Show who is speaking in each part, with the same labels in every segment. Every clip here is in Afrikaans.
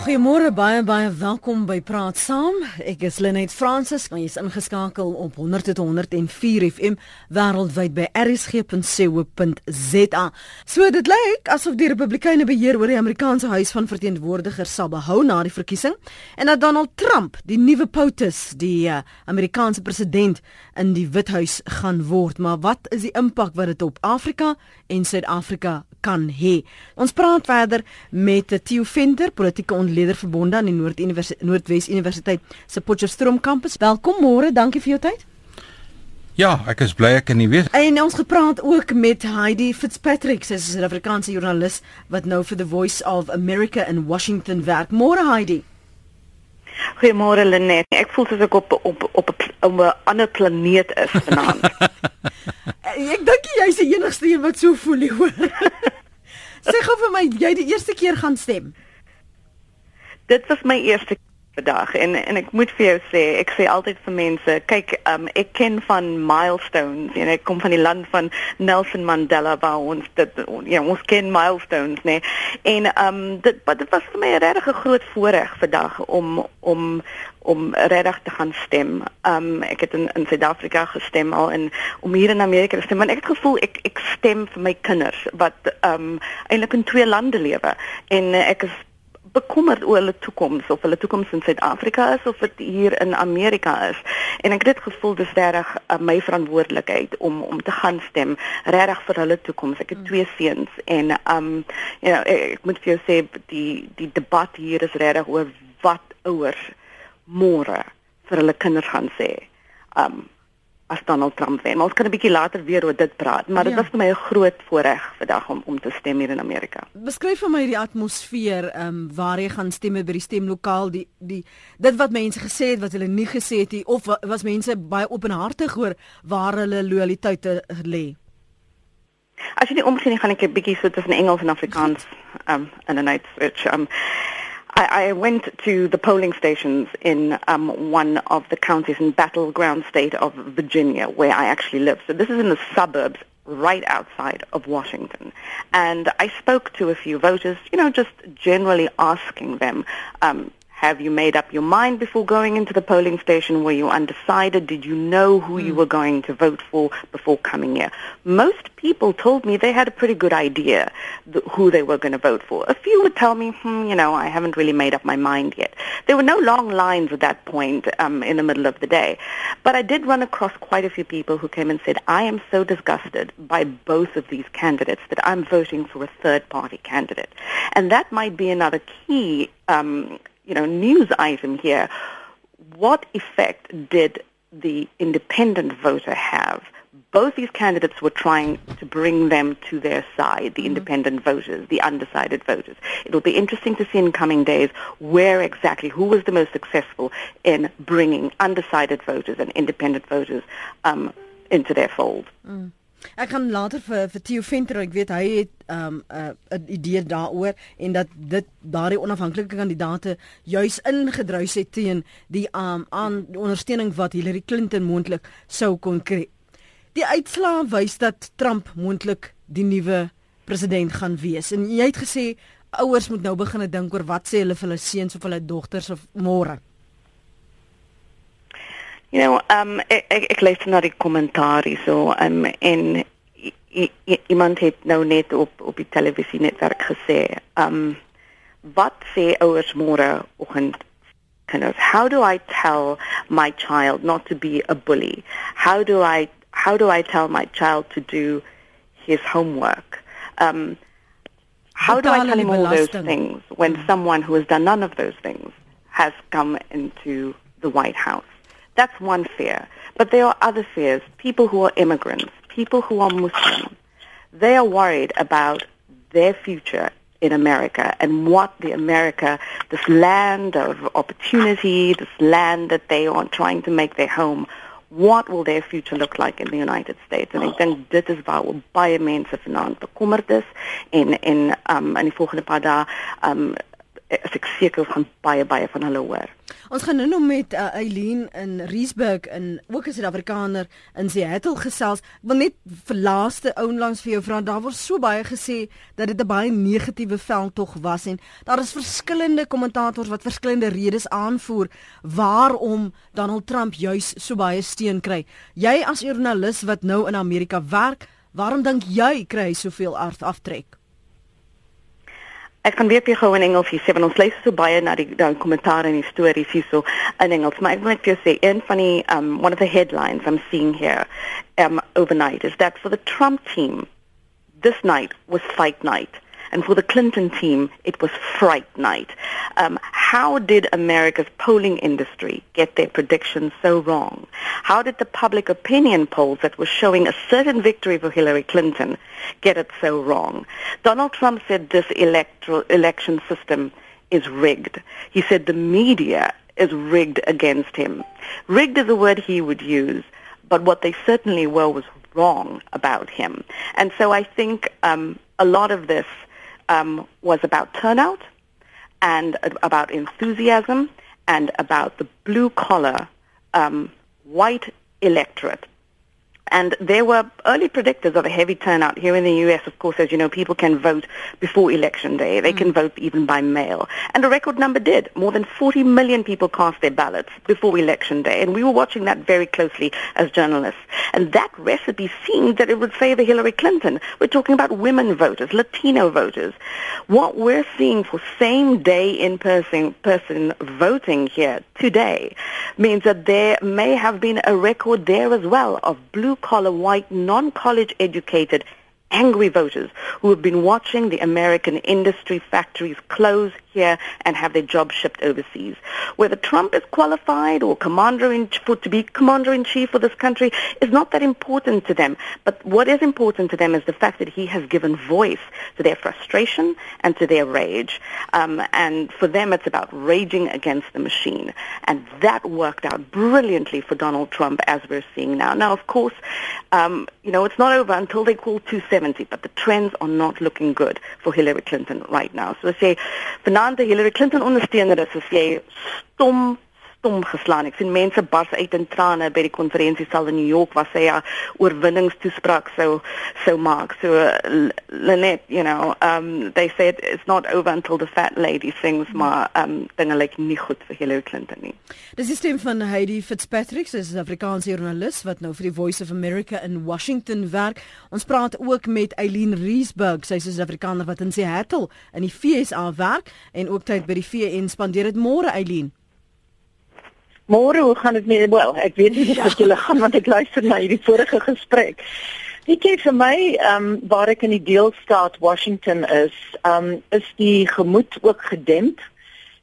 Speaker 1: Goeiemôre baie baie welkom by Praat Saam. Ek is Lenet Fransis. Jy is ingeskakel op 100.104 FM wêreldwyd by rsg.co.za. So dit lyk asof die Republikeine beheer oor die Amerikaanse Huis van Verteenwoordigers sal behou na die verkiesing en dat Donald Trump die nuwe POTUS, die uh, Amerikaanse president in die Withuis gaan word. Maar wat is die impak wat dit op Afrika en Suid-Afrika kan hê. Ons praat verder met Theo Venter, politieke ontleder verbonde aan die Noord-Universiteit Noordwes Universiteit se Potchefstroom kampus. Welkom môre, dankie vir jou tyd.
Speaker 2: Ja, ek is bly ek kan nie weet.
Speaker 1: En ons gepraat ook met Heidi Fitzpatrick, sy is 'n Afrikaanse joernalis wat nou vir The Voice of America in Washington werk. Môre Heidi.
Speaker 3: Goeiemôre Lenet. Ek voel soos ek op op op 'n ander planeet is vanaand.
Speaker 1: ek dink jy's die enigste een wat so voel hoor. Sê gou vir my, jy die eerste keer gaan stem.
Speaker 3: Dit was my eerste vandag en en ek moet vir jou sê, ek sê altyd vir mense, kyk, um, ek ken van milestones en ek kom van die land van Nelson Mandela waar ons dit ja, ons ken milestones, nee. En um, dit wat dit was vir my 'n regtig groot voorreg vandag om om om regtig te gaan stem. Ehm um, ek het in in Suid-Afrika gestem al en om hier in Amerika te stem, want ek het gevoel ek ek stem vir my kinders wat ehm um, eintlik in twee lande lewe en uh, ek is bekommerd oor hulle toekoms of hulle toekoms in Suid-Afrika is of dit hier in Amerika is. En ek het dit gevoel dis reg uh, my verantwoordelikheid om om te gaan stem reg vir hulle toekoms. Ek het twee seuns en um you know ek, ek moet vir jou sê die die debat hier is reg oor wat ouers môre vir hulle kinders gaan sê. Um as Donald Trump wen. Ons kan 'n bietjie later weer oor dit praat, maar dit ja. was vir my 'n groot voorreg vandag om om te stem hier in Amerika.
Speaker 1: Beskryf vir my die atmosfeer ehm um, waar jy gaan stem by die stemlokaal, die die dit wat mense gesê het wat hulle nie gesê het nie of was mense baie openhartig oor waar hulle loyaliteite lê.
Speaker 3: As jy nie omsien nie, gaan ek 'n bietjie so tussen Engels en Afrikaans ehm um, in 'n night. Ehm um, I, I went to the polling stations in um, one of the counties in battleground state of Virginia, where I actually live. So this is in the suburbs right outside of Washington. And I spoke to a few voters, you know, just generally asking them, um, have you made up your mind before going into the polling station? Were you undecided? Did you know who mm. you hmm. were going to vote for before coming here? Most people told me they had a pretty good idea th- who they were going to vote for. A few would tell me, hmm, you know, I haven't really made up my mind yet. There were no long lines at that point um, in the middle of the day. But I did run across quite a few people who came and said, I am so disgusted by both of these candidates that I'm voting for a third-party candidate. And that might be another key um, you know, news item here. What effect did the independent voter have? Both these candidates were trying to bring them to their side, the mm-hmm. independent voters, the undecided voters. It'll be interesting to see in coming days where exactly, who was the most successful in bringing undecided voters and independent voters um, into their fold. Mm.
Speaker 1: Ek gaan later vir vir Theo Venter, ek weet hy het 'n um, 'n uh, idee daaroor en dat dit daardie onafhanklike kandidaate juis ingedruis het teen die um, aan die ondersteuning wat Hillary Clinton moontlik sou kon kry. Die uitslae wys dat Trump moontlik die nuwe president gaan wees en jy het gesê ouers moet nou begin dink oor wat sê hulle vir hulle seuns of hulle dogters of môre.
Speaker 3: You know, um ek ek, ek lees na die kommentaar so um en iemand het nou net op op die televisie netwerk gesê, um wat sê ouers môre oggend kind of how do I tell my child not to be a bully? How do I how do I tell my child to do his homework? Um how do I tell him all those things when mm. someone who has done none of those things has come into the White House? That's one fear. But there are other fears. People who are immigrants, people who are Muslim, they are worried about their future in America and what the America, this land of opportunity, this land that they are trying to make their home, what will their future look like in the United States? En ek dink dit is waar baie mense vanaand bekommerd is en en um in die volgende paar um as ek seker gaan baie baie van hulle hoor.
Speaker 1: Ons gaan nou nog met uh, Eileen in Riesburg en ook 'n Suid-Afrikaner in Seattle gesels. Ek wil net vir laaste ouenlangs vir jou vra, daar word so baie gesê dat dit 'n baie negatiewe veldtog was en daar is verskillende kommentators wat verskillende redes aanvoer waarom Donald Trump juis so baie steun kry. Jy as joernalis wat nou in Amerika werk, waarom dink jy kry hy soveel aftrek?
Speaker 3: Ek kan weer vir jou in Engels sê, want ons lees so baie na die dan kommentaar en die stories hierso in Engels. Maar ek wil net vir jou sê, een van die um one of the headlines I'm seeing here um overnight is that for the Trump team this night was fight night. And for the Clinton team, it was fright night. Um, how did America's polling industry get their predictions so wrong? How did the public opinion polls that were showing a certain victory for Hillary Clinton get it so wrong? Donald Trump said this electoral election system is rigged. He said the media is rigged against him. Rigged is a word he would use, but what they certainly were was wrong about him. And so I think um, a lot of this um, was about turnout and about enthusiasm and about the blue collar um, white electorate and there were early predictors of a heavy turnout here in the U.S. Of course, as you know, people can vote before election day. They mm. can vote even by mail. And a record number did. More than 40 million people cast their ballots before election day. And we were watching that very closely as journalists. And that recipe seemed that it would favor Hillary Clinton. We're talking about women voters, Latino voters. What we're seeing for same day in-person person voting here today means that there may have been a record there as well of blue collar, white, non-college educated, angry voters who have been watching the American industry factories close here and have their jobs shipped overseas. Whether Trump is qualified or commander in for to be commander in chief for this country is not that important to them. But what is important to them is the fact that he has given voice to their frustration and to their rage. Um, and for them, it's about raging against the machine, and that worked out brilliantly for Donald Trump, as we're seeing now. Now, of course, um, you know it's not over until they call 270, but the trends are not looking good for Hillary Clinton right now. So I say, for vanaand Hillary Clinton ondersteuner is, as jy stom stom geslaan. Ek sien mense bars uit in trane by die konferensie sal in New York waar sy 'n oorwinningstoespraak sou sou maak. So Lenet, you know, um they said it's not over until the fat lady sings maar um dinge lyk nie goed vir Hillary Clinton nie.
Speaker 1: Dis die stem van Heidi Fitzpatrick, sy is 'n Afrikaanse joernalis wat nou vir die Voice of America in Washington werk. Ons praat ook met Eileen Riesburg, sy is 'n Afrikaner wat in Seattle in die FSA werk en ook tyd by die VN spandeer dit môre Eileen.
Speaker 4: Môre, hoe gaan dit met wel? Ek weet nie ja. wat julle gaan want ek luister na hierdie vorige gesprek. Weet jy vir my, ehm um, waar ek in die deelstaat Washington is, ehm um, is die gemoed ook gedemp.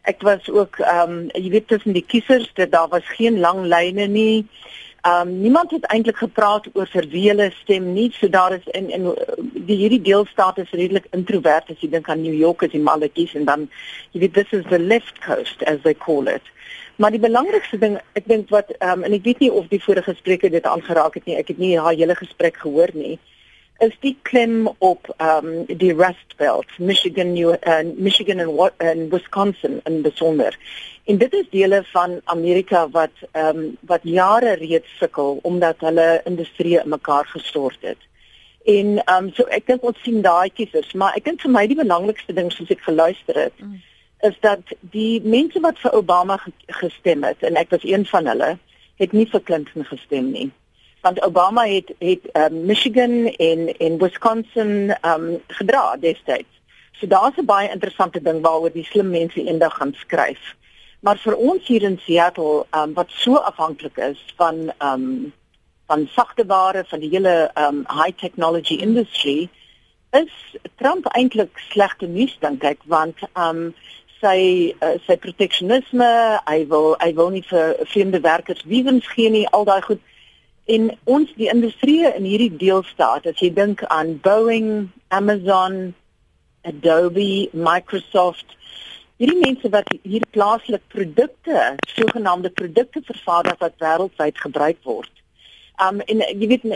Speaker 4: Ek was ook ehm um, jy weet tussen die kiesers, dat daar was geen lang lyne nie. Ehm um, niemand het eintlik gepraat oor vir wie hulle stem nie. So daar is in in die hierdie deelstaat is redelik introvert as jy dink aan New York as maar kies en dan jy weet this is the left coast as they call it. Maar die belangrikste ding, ek dink wat ehm um, en ek weet nie of die vorige spreker dit aangeraak het nie. Ek het nie haar hele gesprek gehoor nie. Is die klim op um, die Rust Belt, Michigan, New uh, Michigan en en Wisconsin in besonder. En dit is dele van Amerika wat ehm um, wat jare reeds sukkel omdat hulle industrie in mekaar gestort het. En ehm um, so ek dink ons sien daai kiesers, maar ek dink vir my die belangrikste ding soos ek geluister het. Mm is dat die mense wat vir Obama gestem het en ek was een van hulle het nie vir Clinton gestem nie want Obama het het um, Michigan en en Wisconsin um gedra destyds. So daar's 'n baie interessante ding waaroor die slim mense eendag gaan skryf. Maar vir ons hier in Seattle um wat so afhanklik is van um van sagte ware van die hele um high technology industry is Trump eintlik slegte nuus dink ek want um sy uh, sy proteksionisme, hy wil hy wil nie vir vreemde werkers wiewens gee nie, al daai goed. En ons die industrie in hierdie deelstaat, as jy dink aan Boeing, Amazon, Adobe, Microsoft, hierdie mense wat hier plaaslik produkte, sogenaamde produkte vervaardig wat wêreldwyd gebruik word. Um en jy weet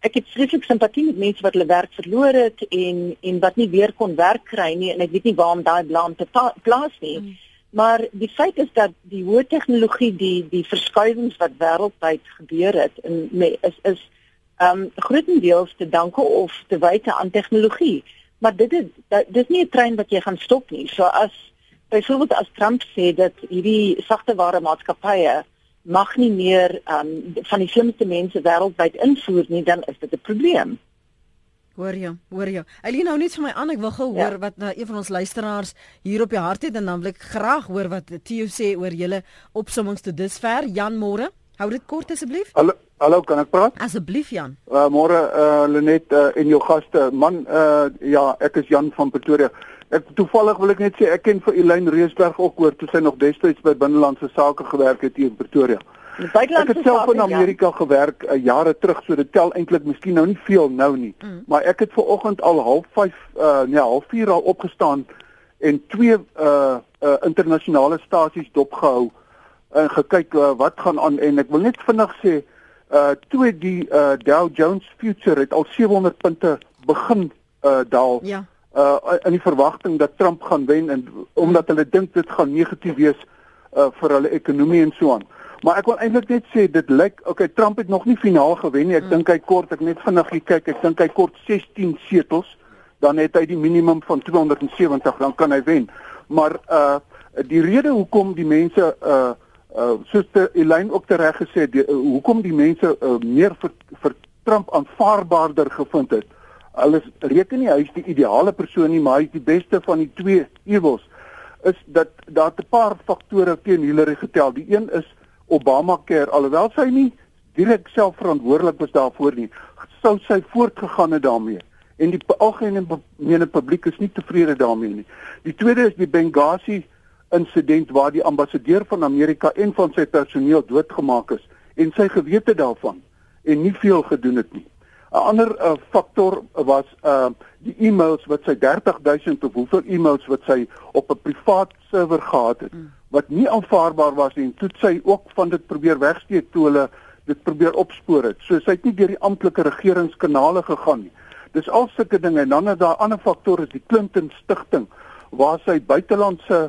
Speaker 4: ek het vreeslik simpatie met mense wat hulle werk verloor het en en wat nie weer kon werk kry nie en ek weet nie waarom daai blame te plaas nie. Mm. Maar die feit is dat die hoë tegnologie die die verskuiwings wat wêreldwyd gebeur het in is is ehm um, grootendeels te danke of te wyte aan tegnologie. Maar dit is dit is nie 'n trein wat jy gaan stop nie. So as byvoorbeeld as Trump sê dat hierdie sagte ware maatskappye mag nie meer um, van die slimste mense wêreldwyd invoer nie, dan is dit 'n probleem.
Speaker 1: Hoor jy, hoor jy. Eileen nou net vir my aan, ek wil gou ja. hoor wat nou een van ons luisteraars hier op die hart het en dan wil ek graag hoor wat Theo sê oor julle opsommings tot dusver. Jan Moore, hou dit kort asseblief.
Speaker 5: Hallo, hallo, kan ek praat?
Speaker 1: Asseblief Jan.
Speaker 5: Uh môre uh Lenet uh, en jou gaste. Man, uh ja, ek is Jan van Pretoria. Ek toevallig wil ek net sê ek ken vir Elaine Reesberg ook hoor toe sy nog destyds by binnelandse sake gewerk het hier in Pretoria. Ek het self in Amerika ja. gewerk uh, jare terug, so dit tel eintlik miskien nou nie veel nou nie. Mm. Maar ek het ver oggend al 05:30 uh nee, 04:30 al opgestaan en twee uh uh internasionale stasies dopgehou en gekyk uh, wat gaan aan en ek wil net vinnig sê uh toe die uh Dow Jones Future het al 700 punte begin uh daal. Ja. Uh in die verwagting dat Trump gaan wen en omdat hulle dink dit gaan negatief wees uh vir hulle ekonomie en so aan. Maar ek wil eintlik net sê dit lyk okay Trump het nog nie finaal gewen nie. Ek mm. dink hy kort ek net vinnig kyk. Ek dink hy kort 16 setels. Dan het hy die minimum van 270 dan kan hy wen. Maar uh die rede hoekom die mense uh uh die Elaine ook tereg gesê het, uh, hoekom die mense uh, meer vir vir Trump aanvaarbaarder gevind het. Hulle reken nie hy is die ideale persoon nie, maar hy is die beste van die twee ewels is dat daar 'n paar faktore teen Hillary getel. Die een is Obamacare alhoewel sy nie direk self verantwoordelik was daarvoor nie, sou sy voortgegaan het daarmee en die algemene publiek is nie tevrede daarmee nie. Die tweede is die Benghazi insident waar die ambassadeur van Amerika en van sy personeel doodgemaak is en sy gewete daarvan en nie veel gedoen het nie. 'n Ander uh, faktor was uh die e-mails wat sy 30000 of hoeveel e-mails wat sy op 'n privaat server gehad het. Mm wat nie aanvaarbaar was nie toe sy ook van dit probeer wegsteek toe hulle dit probeer opspoor het. So sy het nie deur die amptelike regeringskanale gegaan nie. Dis al sulke dinge en dan is daar ander faktore, die Clinton stigting waar sy buitelandse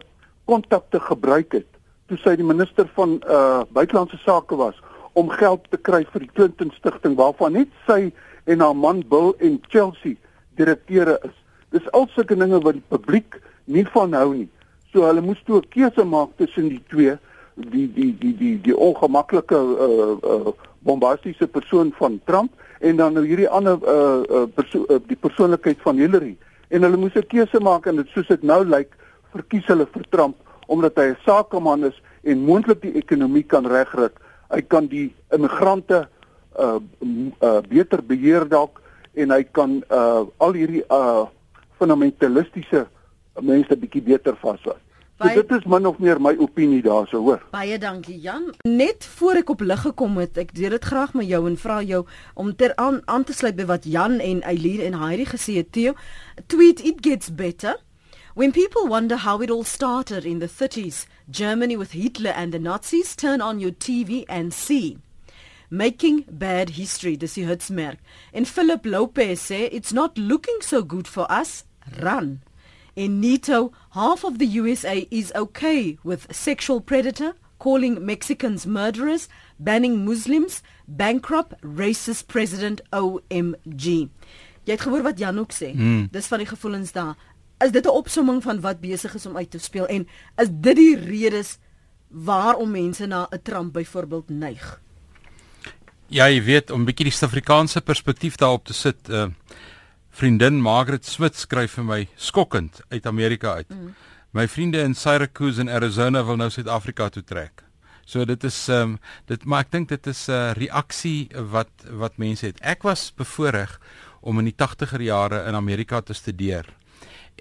Speaker 5: kontakte gebruik het toe sy die minister van uh buitelandse sake was om geld te kry vir die Clinton stigting waarvan net sy en haar man Bill en Chelsea direkteure is. Dis al sulke dinge wat die publiek nie van hou nie. So hulle moes toe 'n keuse maak tussen die twee, die die die die die ongemaklike uh uh bombastiese persoon van Trump en dan nou hierdie ander uh uh, perso uh die persoonlikheid van Hillary. En hulle moes 'n keuse maak en dit soos dit nou lyk, verkies hulle vir Trump omdat hy 'n sakeman is en moontlik die ekonomie kan regryk. Hy kan die immigrante uh uh beter beheer dalk en hy kan uh al hierdie uh fundamentalistiese mense bietjie beter vashou. So baie, dit is min of meer my opinie daarso, hoor.
Speaker 1: Baie dankie Jan. Net voor ek op lig gekom het, ek deur dit graag met jou en vra jou om ter aan, aan te sluit by wat Jan en Eileen en Heidi gesê het. Theo, tweet it gets better. When people wonder how it all started in the 30s, Germany with Hitler and the Nazis, turn on your TV and see. Making bad history, dis die hitsmerk. En Philip Lopez sê it's not looking so good for us. Run. In NATO, half of the USA is okay with sexual predator, calling Mexicans murderers, banning Muslims, bankrupt racist president OMG. Jy het gehoor wat Jan ook sê. Hmm. Dis van die gevoelens daar. Is dit 'n opsomming van wat besig is om uit te speel en is dit die redes waarom mense na 'n Trump byvoorbeeld neig?
Speaker 2: Ja, jy weet om 'n bietjie die Suid-Afrikaanse perspektief daarop te sit, uh vriendin Margaret Smith skryf vir my skokkend uit Amerika uit. Mm. My vriende in Syracuse in Arizona wil nou Suid-Afrika toe trek. So dit is ehm um, dit maar ek dink dit is 'n uh, reaksie wat wat mense het. Ek was bevoorreg om in die 80er jare in Amerika te studeer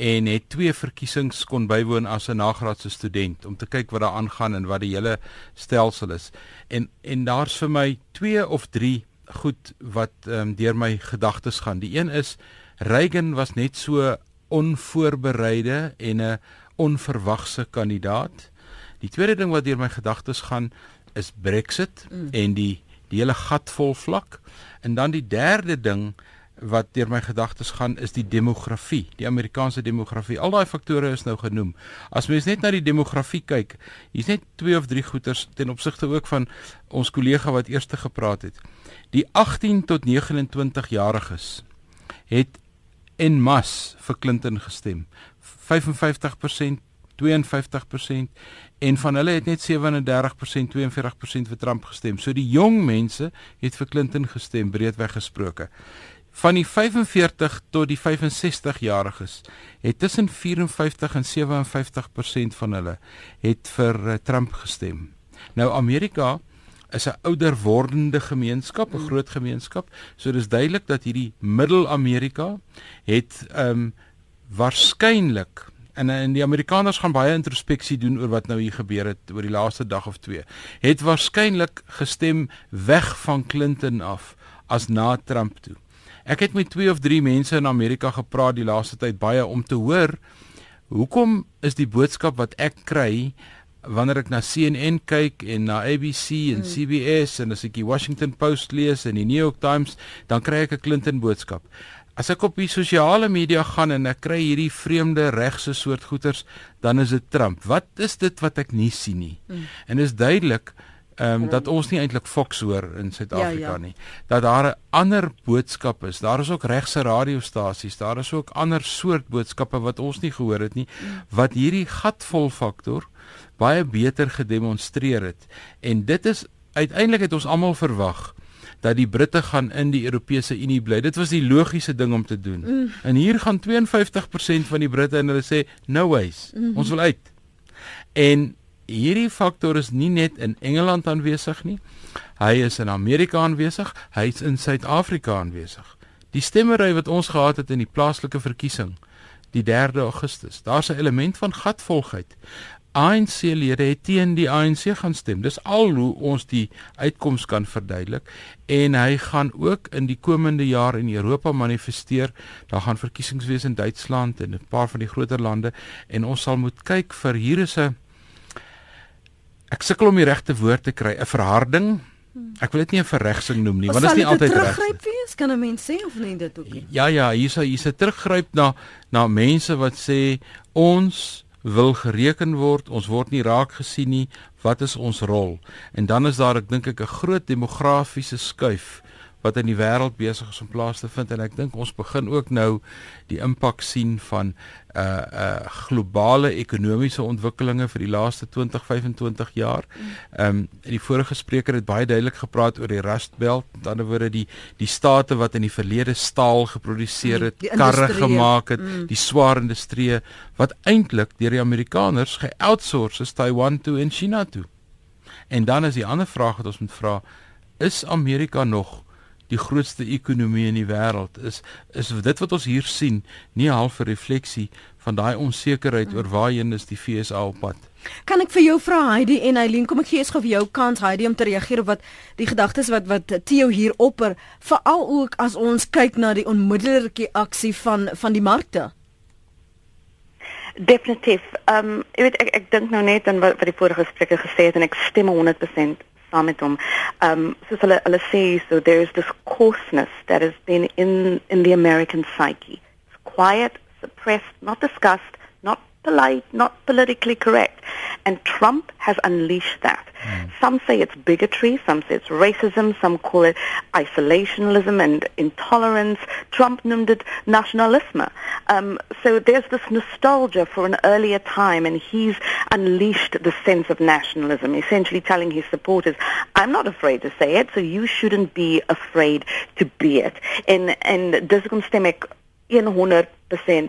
Speaker 2: en het twee verkiesings kon bywoon as 'n nagraadse student om te kyk wat daar aangaan en wat die hele stelsel is. En en daar's vir my twee of drie goed wat ehm um, deur my gedagtes gaan. Die een is Reagan was net so onvoorbereide en 'n onverwagse kandidaat. Die tweede ding wat deur my gedagtes gaan is Brexit mm. en die die hele gat vol vlak. En dan die derde ding wat deur my gedagtes gaan is die demografie, die Amerikaanse demografie. Al daai faktore is nou genoem. As mens net na die demografie kyk, hier's net twee of drie goeters ten opsigte ook van ons kollega wat eerste gepraat het. Die 18 tot 29 jariges het en mas vir Clinton gestem. 55% 52% en van hulle het net 37% 42% vir Trump gestem. So die jong mense het vir Clinton gestem breedweg gesproke. Van die 45 tot die 65 jariges het tussen 54 en 57% van hulle het vir uh, Trump gestem. Nou Amerika is 'n ouder wordende gemeenskap, 'n groot gemeenskap, so dis duidelik dat hierdie Middel-Amerika het ehm um, waarskynlik en en die Amerikaners gaan baie introspeksie doen oor wat nou hier gebeur het oor die laaste dag of twee. Het waarskynlik gestem weg van Clinton af as na Trump toe. Ek het met twee of drie mense in Amerika gepraat die laaste tyd baie om te hoor hoekom is die boodskap wat ek kry wanneer ek na CNN kyk en na ABC en hmm. CBS en as ek die Washington Post lees en die New York Times dan kry ek 'n Clinton boodskap. As ek op die sosiale media gaan en ek kry hierdie vreemde regse soort goeters, dan is dit Trump. Wat is dit wat ek nie sien nie? Mm. En is duidelik ehm um, dat ons nie eintlik Fox hoor in Suid-Afrika ja, ja. nie. Dat daar 'n ander boodskap is. Daar is ook regse radiostasies, daar is ook ander soort boodskappe wat ons nie gehoor het nie mm. wat hierdie gatvol faktor baie beter gedemonstreer het. En dit is uiteindelik het ons almal verwag dat die Britte gaan in die Europese Unie bly. Dit was die logiese ding om te doen. Mm. En hier gaan 52% van die Britte en hulle sê no ways. Mm -hmm. Ons wil uit. En hierdie faktor is nie net in Engeland aanwesig nie. Hy is in Amerika aanwesig, hy is in Suid-Afrika aanwesig. Die stemmery wat ons gehad het in die plaaslike verkiesing die 3 Augustus. Daar's 'n element van gatvolgheid. ANC-lede het teen die ANC gaan stem. Dis al hoe ons die uitkoms kan verduidelik en hy gaan ook in die komende jaar in Europa manifesteer. Daar gaan verkiesings wees in Duitsland en 'n paar van die groter lande en ons sal moet kyk vir hier is 'n ek sukkel om die regte woord te kry, 'n verharding. Ek wil dit nie 'n verregsing noem nie, want dit is nie altyd reg.
Speaker 1: Teruggryp wees kan 'n mens sê of nie dit ook nie.
Speaker 2: Ja ja, hier's hier's 'n teruggryp na na mense wat sê ons wil gereken word, ons word nie raak gesien nie, wat is ons rol? En dan is daar ek dink ek 'n groot demografiese skuif wat in die wêreld besig is om plaas te vind en ek dink ons begin ook nou die impak sien van uh uh globale ekonomiese ontwikkelinge vir die laaste 20 25 jaar. Ehm um, die vorige spreker het baie duidelik gepraat oor die Rust Belt, met ander woorde die die state wat in die verlede staal geproduseer het, mm, karre gemaak het, mm. die swaar industrie wat eintlik deur die Amerikaners geoutsource is Taiwan toe en China toe. En dan is die ander vraag wat ons moet vra, is Amerika nog die grootste ekonomie in die wêreld is is dit wat ons hier sien nie half 'n refleksie van daai onsekerheid oor waarheen is die FSA op pad.
Speaker 1: Kan ek vir jou vra Heidi en Eileen kom ek gee eers gou vir jou kans Heidi om te reageer op wat die gedagtes wat wat Theo hier opper veral ook as ons kyk na die onmiddellike aksie van van die markte.
Speaker 3: Definitief. Ehm um, ek weet ek ek dink nou net aan wat wat die vorige spreker gesê het en ek stem 100% saam met hom. Um soos hulle hulle sê so there is this coarseness that has been in in the American psyche. It's quiet, suppressed, not discussed, polite, not politically correct. And Trump has unleashed that. Mm. Some say it's bigotry, some say it's racism, some call it isolationism and intolerance. Trump named it nationalisme. Um, so there's this nostalgia for an earlier time, and he's unleashed the sense of nationalism, essentially telling his supporters, I'm not afraid to say it, so you shouldn't be afraid to be it. And, and dis kom stem ek 100%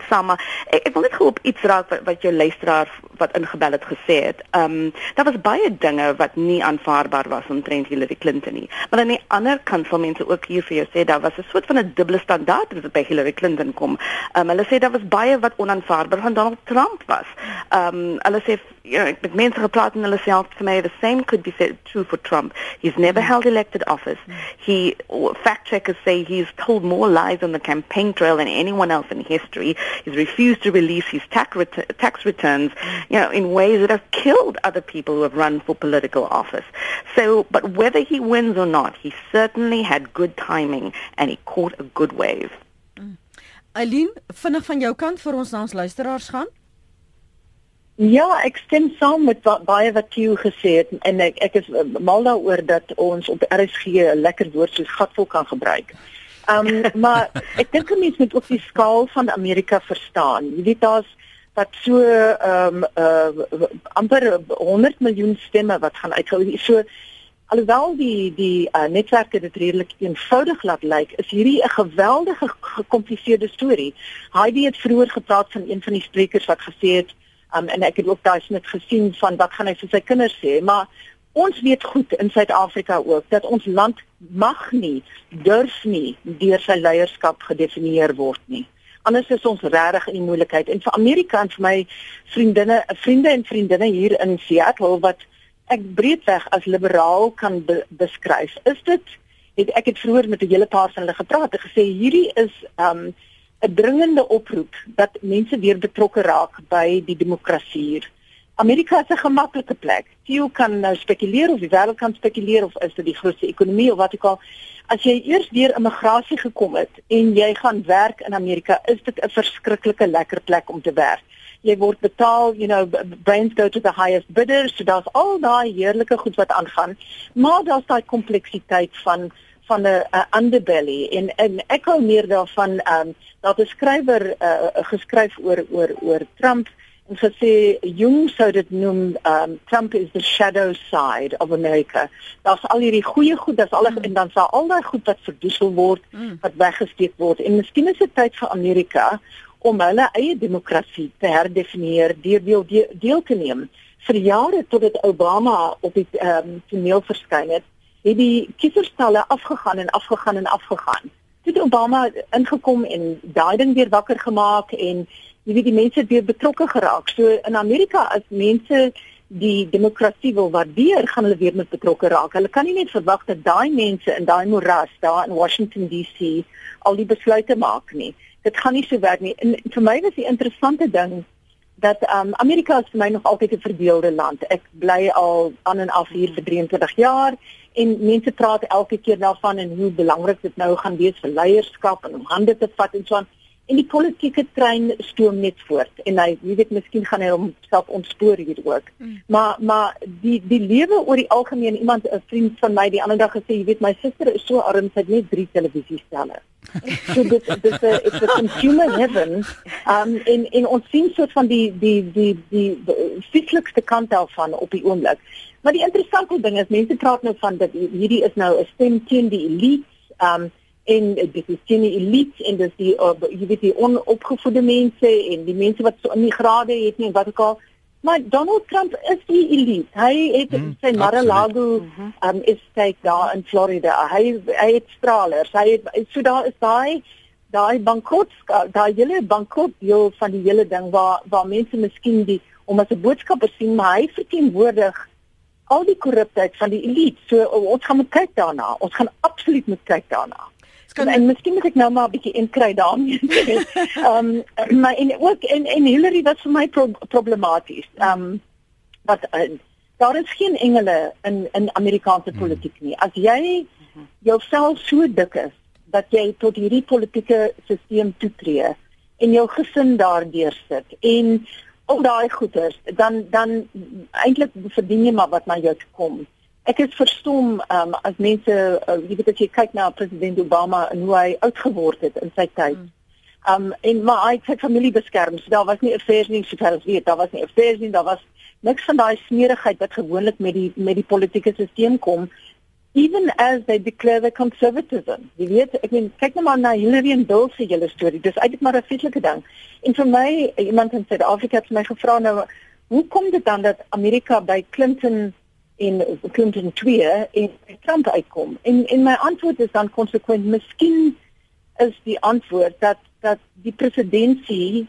Speaker 3: saam. Ek, ek wil net gou op iets raak wat, wat jou luisteraar wat ingebel het gesê het. Ehm um, daar was baie dinge wat nie aanvaarbaar was omtrent Hillary Clinton nie. Maar aan die ander kant sal mense ook hier vir jou sê daar was 'n soort van 'n dubbele standaard wat by Hillary Clinton kom. Ehm um, hulle sê daar was baie wat onaanvaarbaar van Donald Trump was. Ehm um, hulle sê you know, met mense gepraat en hulle sê al vir my the same could be said true for Trump. He's never held elected office. He fact checkers say he's told more lies on the campaign trail than anyone else in history history. He's refused to release his tax, ret- tax returns, you know, in ways that have killed other people who have run for political office. So, but whether he wins or not, he certainly had good timing and he caught a good wave.
Speaker 1: Eileen, vinnig van jou kant vir ons na ons luisteraars gaan.
Speaker 4: Ja, ek stem saam met wat baie wat jy gesê het en ek ek is uh, mal daaroor dat ons op RSG 'n lekker woord soos gatvol kan gebruik. Ehm um, maar ek dink 'n mens moet ook die skaal van Amerika verstaan. Jy weet daar's dat so ehm um, uh amper 100 miljoen stemme wat gaan uitgehou. So alhoewel die die uh, netwerke dit redelik eenvoudig laat lyk, is hierdie 'n geweldige gekompliseerde storie. Heidi het vroeër gepraat van een van die sprekers wat gesê het Um, en ek het ook daai net gesien van wat gaan hy vir sy kinders sê, maar ons weet goed in Suid-Afrika ook dat ons land mag nie, durf nie deur sy leierskap gedefinieer word nie. Anders is ons regtig in moeilikheid. En vir Amerika en vir my vriendinne, vriende en vriendinne hier in Seattle wat ek breedweg as liberaal kan be beskryf, is dit het ek het vroeër met 'n hele paar van hulle gepraat en gesê hierdie is um 'n dringende oproep dat mense weer betrokke raak by die demokrasie. Amerika is 'n gemaklike plek. Jy kan nou spekuleer of die wêreld kan spekuleer of is dit die grootste ekonomie of wat ook al. As jy eers deur immigrasie gekom het en jy gaan werk in Amerika, is dit 'n verskriklike lekker plek om te werk. Jy word betaal, you know, brains go to the highest bidders, so daar's al daai heerlike goed wat aangaan, maar daar's daai kompleksiteit van van 'n underbelly en en ek hou meer daarvan ehm um, dat 'n skrywer uh, geskryf oor oor oor Trump gesê jong sou dit noem um, Trump is the shadow side of America. Daar's al hierdie goeie goed, daar's al mm. en dan sal al daai goed wat verdoesel word, mm. wat weggesteek word. En miskien is dit tyd vir Amerika om hulle eie demokrasie te herdefinieer deur deel, deel, deel te neem. Vir jare tot dit Obama op die ehm um, toneel verskyn het, het die kieserstalle afgegaan en afgegaan en afgegaan. Toe Obama ingekom en daai ding weer wakker gemaak en jy weet die mense weer betrokke geraak. So in Amerika as mense die demokrasie wil waardeer, gaan hulle weer met betrokke raak. Hulle kan nie net verwag dat daai mense in daai moras daar in Washington DC al die besluite maak nie. Dit gaan nie so werk nie. En vir my was die interessante ding dat um, Amerika is vir my nog altyd 'n verdeelde land. Ek bly al aan en af hier vir 23 jaar en mense praat elke keer daarvan en hoe belangrik dit nou gaan wees vir leierskap en om hande te vat en so aan en die politieke trein stoom net voort en hy jy weet miskien gaan hy homself ontspoor hier ook. Mm. maar maar die die lewe oor die algemeen iemand 'n vriend van my die ander dag gesê jy weet my suster is so arm sy het net 3 televisiestelle. So dit dit is 'n it's a consumer heaven. Um in in ons sien soort van die die die die, die fisiekste kant daarvan op die oomblik. Maar die interessante ding is mense praat nou van dat hierdie is nou 'n stem teen die elite, um en dit is teen die elite en dis die uh, jy weet die onopgevoede mense en die mense wat so in die grade het nie wat ek al maar Donald Trump is die elite. Hy het hmm, sy Mar-a-Lago mhm. um estate daar in Florida. Hy hy het stralers. Hy het so daar is daai daai bankrot daai hele bankrot deel van die hele ding waar waar mense miskien die om as 'n boodskapper sien maar hy verteenwoordig al die korruptheid van die elite. So ons gaan moet kyk daarna. Ons gaan absoluut moet kyk daarna. Kan, en miskien moet ek nou maar 'n bietjie inkry daarmee. Ehm um, maar en ook en en Hillary wat vir my pro problematies. Ehm um, wat uh, daar is geen engele in in Amerikaanse politiek nie. As jy jouself so dik is dat jy tot hierdie politieke stelsel toetree en jou gesin daardeur sit en al daai goeders, dan dan eintlik verdien jy maar wat na jou kom. Ek is verstom um, as mense uh, jy weet as jy kyk na president Obama en hoe hy oud geword het in sy tyd. Hmm. Um en maar hy het sy familie beskerm. So daar was nie 'n affairs nie, so ver as weet, daar was nie 'n affairs nie, daar was niks van daai smeerigheid wat gewoonlik met die met die politieke stelsel kom even as they declare their conservatism. Jy weet, ek meen kyk net maar na Hillary en Bill se hele storie. Dis eintlik maar 'n feitelike ding. En vir my, iemand in Suid-Afrika het my gevra nou, hoe kom dit dan dat Amerika by Clinton en Clinton 2 en Trump uitkom? En en my antwoord is dan konsekwent, miskien is die antwoord dat dat die presidentsie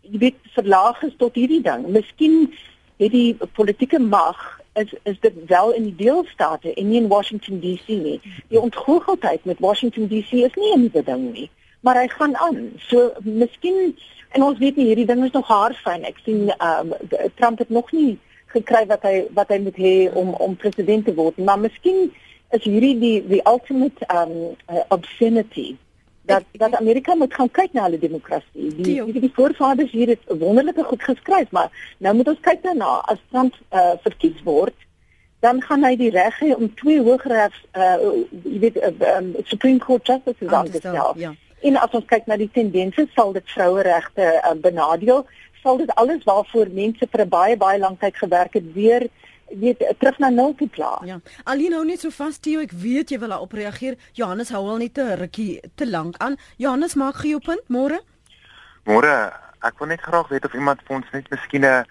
Speaker 4: jy weet verlaag is tot hierdie ding. Miskien het die politieke mag is is dit wel in die deelstate en nie in Washington DC nie. Die ontgoocheldheid met Washington DC is nie 'n nuwe ding nie. maar hy gaan aan. So miskien en ons weet nie hierdie ding is nog haarfyn. Ek sien ehm um, Trump het nog nie gekry wat hy wat hy moet hê om om president te word, maar miskien is hierdie die die ultimate um uh, obscenity dat dat Amerika moet gaan kyk na hulle demokrasie. Die die, die voorvaders hier het wonderlike goed geskryf, maar nou moet ons kyk daarna as Trump uh, verkies word, dan gaan hy die reg hê om twee hooggeregs uh jy weet uh, um, Supreme Court justices aan te stel. Ja. En as ons kyk na die tendense, sal dit vroueregte uh, benadeel, sal dit alles waarvoor mense vir 'n baie baie lank tyd gewerk het weer weet terug na nul toe plaas.
Speaker 1: Ja. Alleen nou net so vas Theo, ek weet jy wil daarop reageer. Johannes hou al net 'n rukkie te lank aan. Johannes maak gee jou punt môre.
Speaker 6: Môre, ek wil net graag weet of iemand vir ons net miskien 'n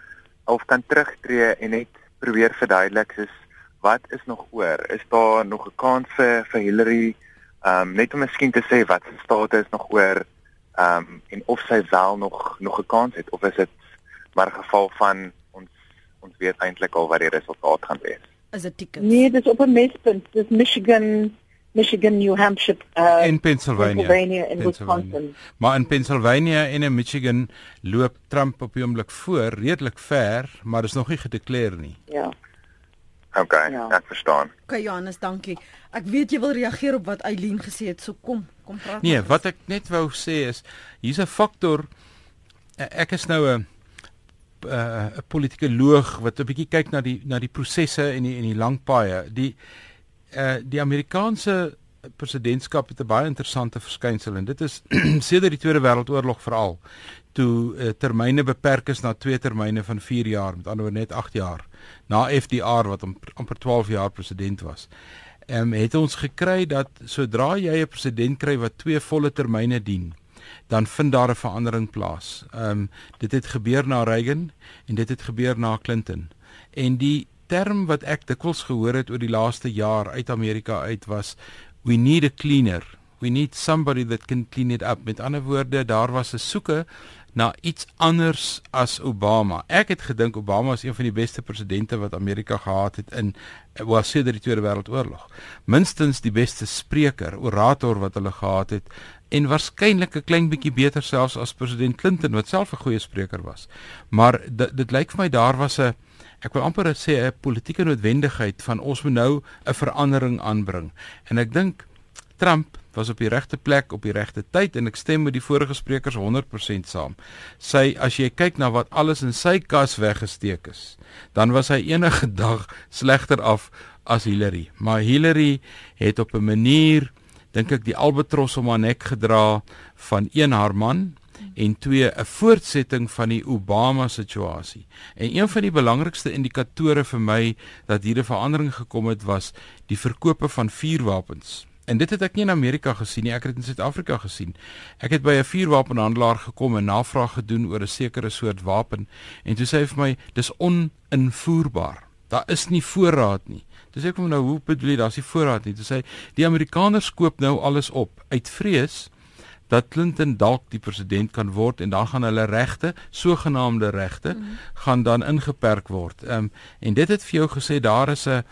Speaker 6: of kan terugtreë en net probeer verduidelik is wat is nog oor? Is daar nog 'n kans vir vir Hillary ehm um, net om miskien te sê wat se staat is nog oor ehm um, en of sy wel nog nog 'n kans het of is dit maar 'n geval van ons weet eintlik al wat die resultaat gaan wees.
Speaker 1: Is dit tikkers?
Speaker 4: Nee, dis op 'n mespunt. Dis Michigan, Michigan, New Hampshire, uh,
Speaker 2: in Pennsylvania,
Speaker 4: Pennsylvania en Wisconsin.
Speaker 2: Maar in Pennsylvania en in Michigan loop Trump op die oomblik voor, redelik ver, maar is nog nie gedeklareer nie.
Speaker 4: Ja.
Speaker 6: OK, ja. ek verstaan.
Speaker 1: OK Johannes, dankie. Ek weet jy wil reageer op wat Eileen gesê het, so kom, kom praat.
Speaker 2: Nee, wat ek net wou sê is hier's 'n faktor ek is nou 'n uh, 'n politikoloog wat 'n bietjie kyk na die na die prosesse en die en die lang paaie. Die uh die Amerikaanse presidentskap het 'n baie interessante verskynsel en dit is sedert die Tweede Wêreldoorlog veral toe uh, termyne beperk is na twee termyne van 4 jaar, met ander woorde net 8 jaar. Na FDR wat amper 12 jaar president was. Ehm um, het ons gekry dat sodra jy 'n president kry wat twee volle termyne dien, dan vind daar 'n verandering plaas. Ehm um, dit het gebeur na Reagan en dit het gebeur na Clinton. En die term wat ek dikwels gehoor het oor die laaste jaar uit Amerika uit was we need a cleaner. We need somebody that can clean it up. Met ander woorde, daar was 'n soeke na iets anders as Obama. Ek het gedink Obama is een van die beste presidente wat Amerika gehad het in was sedert die Tweede Wêreldoorlog. Minstens die beste spreker, orator wat hulle gehad het en waarskynlik 'n klein bietjie beter selfs as president Clinton wat self 'n goeie spreker was. Maar dit dit lyk vir my daar was 'n ek wil amper sê 'n politieke noodwendigheid van ons moet nou 'n verandering aanbring. En ek dink Trump was op die regte plek op die regte tyd en ek stem met die vorige sprekers 100% saam. Sy as jy kyk na wat alles in sy kas weggesteek is, dan was hy enige dag slegter af as Hillary. Maar Hillary het op 'n manier dink ek die albatros om haar nek gedra van een haar man en twee 'n voortsetting van die Obama situasie. En een van die belangrikste indikatore vir my dat hier 'n verandering gekom het was die verkope van vuurwapens. En dit het ek nie in Amerika gesien nie, ek het dit in Suid-Afrika gesien. Ek het by 'n vuurwapenhandelaar gekom en navraag gedoen oor 'n sekere soort wapen en toe sê hy vir my dis oninvoerbaar. Daar is nie voorraad nie. Dis ek kom nou hoe bedoel jy daar's nie voorraad nie. Dis hy die Amerikaners koop nou alles op uit vrees dat Clinton dalk die president kan word en dan gaan hulle regte, sogenaamde regte, mm. gaan dan ingeperk word. Ehm um, en dit het vir jou gesê daar is 'n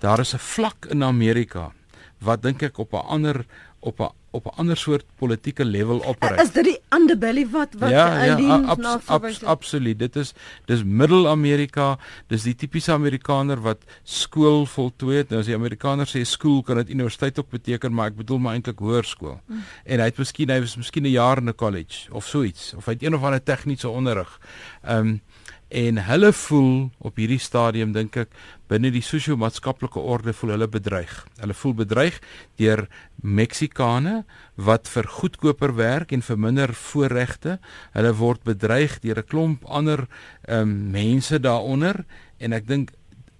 Speaker 2: daar is 'n vlak in Amerika wat dink ek op 'n ander op 'n op 'n ander soort politieke level operate.
Speaker 1: Is dit die underbelly wat wat
Speaker 2: ja, ja, abs, abs, absoluut. Dit is dis Middel-Amerika. Dis die tipiese Amerikaner wat skool voltooi het. Nou as die Amerikaner sê skool, kan dit universiteit ook beteken, maar ek bedoel maar eintlik hoërskool. Mm. En hy het miskien hy was miskien 'n jaar in 'n college of so iets of hy het een of ander tegniese onderrig. Ehm um, en hulle voel op hierdie stadium dink ek binne die sosio-maatskaplike orde voel hulle bedreig. Hulle voel bedreig deur Meksikane wat vir goedkoper werk en vir minder voorregte. Hulle word bedreig deur 'n klomp ander um, mense daaronder en ek dink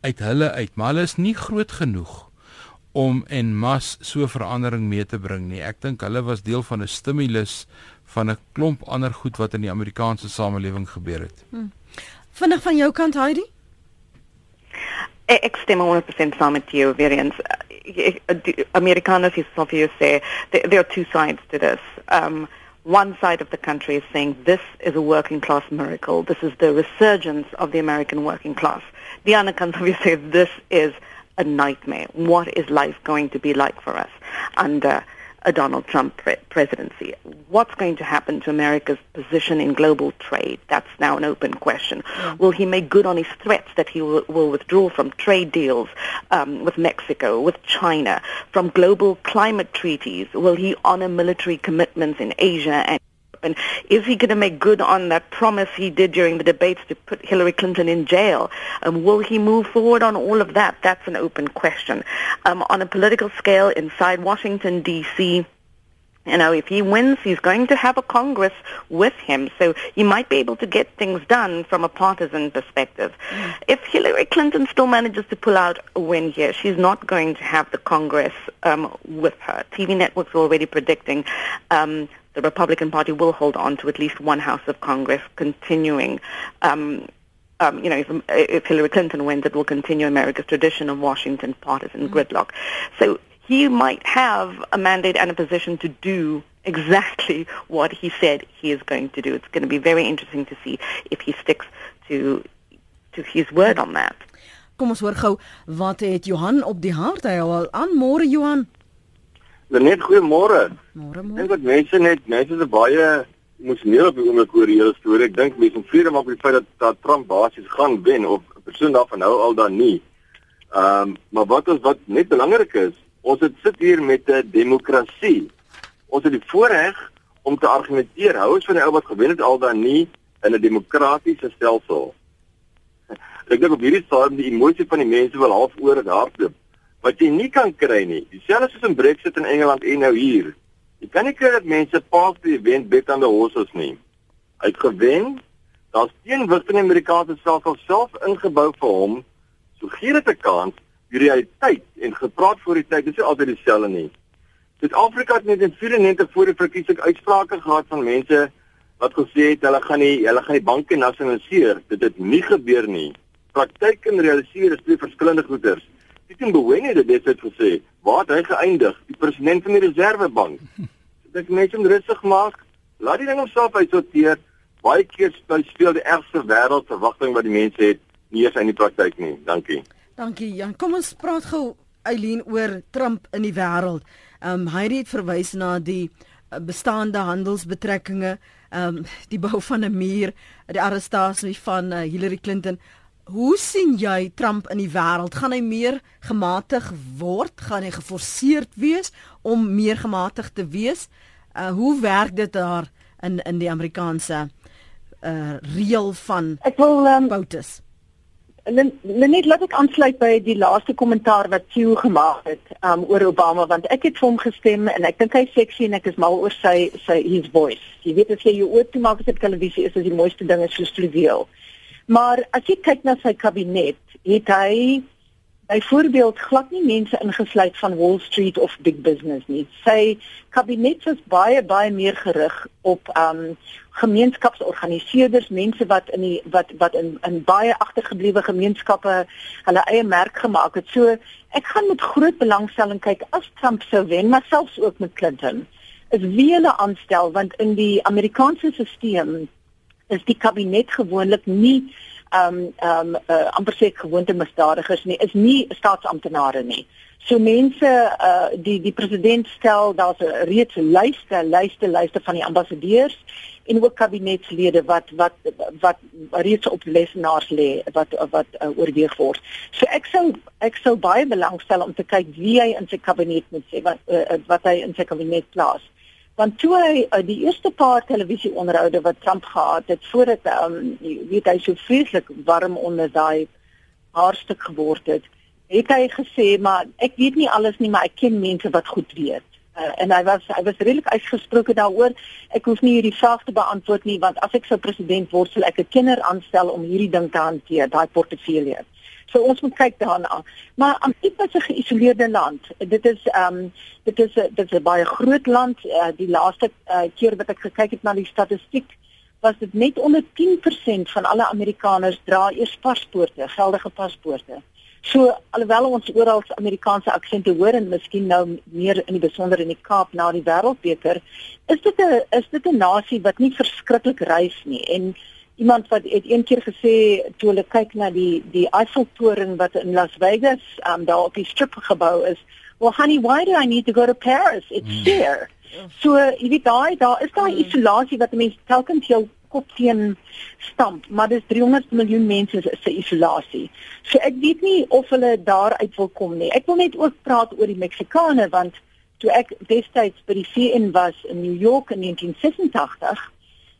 Speaker 2: uit hulle uit, maar hulle is nie groot genoeg om en mas so verandering mee te bring nie. Ek dink hulle was deel van 'n stimulus van 'n klomp ander goed wat in die Amerikaanse samelewing gebeur het. Hmm.
Speaker 1: Vinnig van jou kant Heidi?
Speaker 3: Ek stem 100% saam met jou variants. Amerikaners is so you say there are two sides to this. Um one side of the country is saying this is a working class miracle. This is the resurgence of the American working class. The other country say this is a nightmare. What is life going to be like for us under a Donald Trump pre- presidency. What's going to happen to America's position in global trade? That's now an open question. Yeah. Will he make good on his threats that he will, will withdraw from trade deals um, with Mexico, with China, from global climate treaties? Will he honor military commitments in Asia and and is he going to make good on that promise he did during the debates to put Hillary Clinton in jail? Um, will he move forward on all of that? That's an open question. Um, on a political scale inside Washington, D.C., you know, if he wins, he's going to have a Congress with him, so he might be able to get things done from a partisan perspective. Mm. If Hillary Clinton still manages to pull out a win here, she's not going to have the Congress um, with her. TV networks are already predicting um, the Republican Party will hold on to at least one House of Congress, continuing. Um, um, you know, if, if, Hillary Clinton wins, it will continue America's tradition of Washington partisan mm-hmm. gridlock. So he might have a mandate and a position to do exactly what he said he is going to do. It's going to be very interesting to see if he sticks to to his word on that.
Speaker 1: Kom ons hoor gou wat het Johan op die hart hy al aan môre Johan.
Speaker 7: Net goeiemôre. Môre môre. Dink dat mense net mense is baie emosioneel op die oomblik oor hierdie storie. Ek dink mense moet vrede maak met die feit dat, dat Trump basies gaan wen of 'n persoon daarvan nou al dan nie. Ehm um, maar wat ons wat net belangrik is, ons het sit hier met 'n demokrasie. Ons het die voorreg om te argumenteer. Hou ons van die ou wat gewen het al dan nie in 'n demokratiese stelsel. Ek dink op hierdie stadium die emosie van die mense wil half oor het hardloop wat jy nie kan kry nie. Dieselfde soos in Brexit in Engeland en nou hier. Jy kan nie kry dat mense pas die event bet aan die horses nie. Uit gewen, daar's teenwigte in die Amerikaanse stelsel self ingebou vir hom. So gee dit 'n kans. Die realiteit en gepraat voor die tyd is nie altyd dieselfde nie. Suid-Afrika het net in 94 voor die verkiesing uitsprake gehad van mense wat gesê het hulle gaan nie hulle gaan die banke nasionaliseer. Dit het nie gebeur nie. Praktyk en realiseer is twee verskillende goeders. Stephen Mboweni het dit net gesê. Waar het hy geëindig? Die president van die Reservebank. Dit net om rustig maak. Laat die ding homself uitsorteer. Baie keer speel die ergste wêreldverwagting wat die mense het nie eens in die praktyk nie. Dankie.
Speaker 1: Dankie Jan. Kom ons praat gou Eileen oor Trump in die wêreld. Ehm um, hy het verwys na die eh, bestaande handelsbetrekkinge, ehm um, die bou van 'n muur, die arrestasie van uh, Hillary Clinton. Hoe sien jy Trump in die wêreld? Gaan hy meer gematig word? Gaan hy geforseerd wees om meer gematig te wees? Uh hoe werk dit daar in in die Amerikaanse uh reël van
Speaker 4: Ek wil um,
Speaker 1: Boutus.
Speaker 4: Net laat ek aansluit by die laaste kommentaar wat Q gemaak het um oor Obama want ek het vir hom gestem en ek dink hy seksie en ek is mal oor sy sy his voice. Jy weet as jy jou oë toemaak op televisie is dit die mooiste ding is so triviaal. Maar as jy kyk na sy kabinet, het hy byvoorbeeld glad nie mense ingesluit van Wall Street of big business nie. Sy kabinet is baie baie meer gerig op um gemeenskapsorganiseerders, mense wat in die wat wat in in baie agtergeblewe gemeenskappe hulle eie merk gemaak het. So ek gaan met groot belangstelling kyk as Trump sou wen, maar selfs ook met Clinton. Is wie hulle aanstel want in die Amerikaanse stelsel is die kabinet gewoonlik nie ehm um, ehm um, uh, amper sê gewoonte misdadigers nie, is nie staatsamptenare nie. So mense uh die die president stel daar's 'n reeds lyste, lyste, lyste van die ambassadeurs en ook kabinetslede wat wat wat reeds op lesenaars lê wat wat uh, oorweeg word. So ek sou ek sou baie belangstel om te kyk wie hy in sy kabinet moet sê wat uh, wat hy in sy kabinet plaas want toe hy uh, die eerste paar televisieonderhoude wat Trump gehad het voordat um, weet hy so vreeslik warm onder daai haarstuk geword het het hy gesê maar ek weet nie alles nie maar ek ken mense wat goed weet. Uh, en hy was hy was redelik uitgesproke daaroor. Ek hoef nie hierdie vraag te beantwoord nie want as ek sou president word sal ek 'n kenner aanstel om hierdie ding te hanteer daai portefeulje So ons moet kyk daarna. Maar Amerika is 'n geïsoleerde land. Dit is ehm um, dit is dit is 'n baie groot land. Uh, die laaste uh, keer wat ek gekyk het na die statistiek was dit net onder 10% van alle Amerikaners dra eers paspoorte, geldige paspoorte. So alhoewel ons oral Amerikaanse aksente hoor en miskien nou meer in die besonder in die Kaap na die Wêreldbeker, is dit 'n is dit 'n nasie wat nie verskriklik reis nie en iemand wat het een keer gesê toe hulle kyk na die die Eiffeltoring wat in Las Vegas um, daar op die strip gebou is well honey why do i need to go to paris it's mm. here so jy weet daai daar is daai mm. isolasie wat mense telkens jou kop teen stamp maar dis 300 miljoen mense se isolasie so ek weet nie of hulle daar uit wil kom nie ek wil net ook praat oor die meksikane want toe ek destyds by die VN was in New York in 1986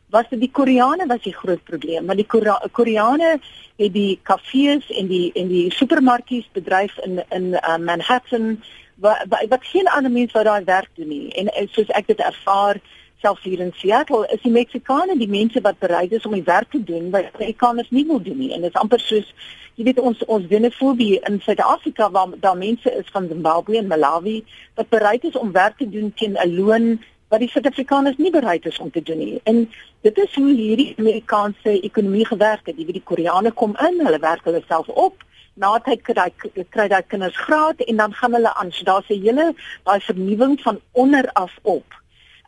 Speaker 4: was dit die Koreane was die groot probleem maar die Koreane het die kafees en die en die supermarkies bedryf in in uh, Manhattan wat wat geen ander mens wat daai werk doen nie. En soos ek dit ervaar selfs hier in Seattle is die Meksikane die mense wat bereid is om die werk te doen wat Amerikaners nie wil doen nie. En dit is amper soos jy weet ons ons xenofobie in Suid-Afrika waar daar mense is van Zimbabwe en Malawi wat bereid is om werk te doen teen 'n loon wat die Suid-Afrikaners nie bereid is om te doen nie. En dit is hoe hierdie Amerikaanse ekonomie gewerk het. Jy weet die Koreane kom in, hulle werk hulle self op. Na tyd kry hy kry daai kinders graad en dan gaan hulle aan. So daar's 'n hele daai vernuwing van onder af op.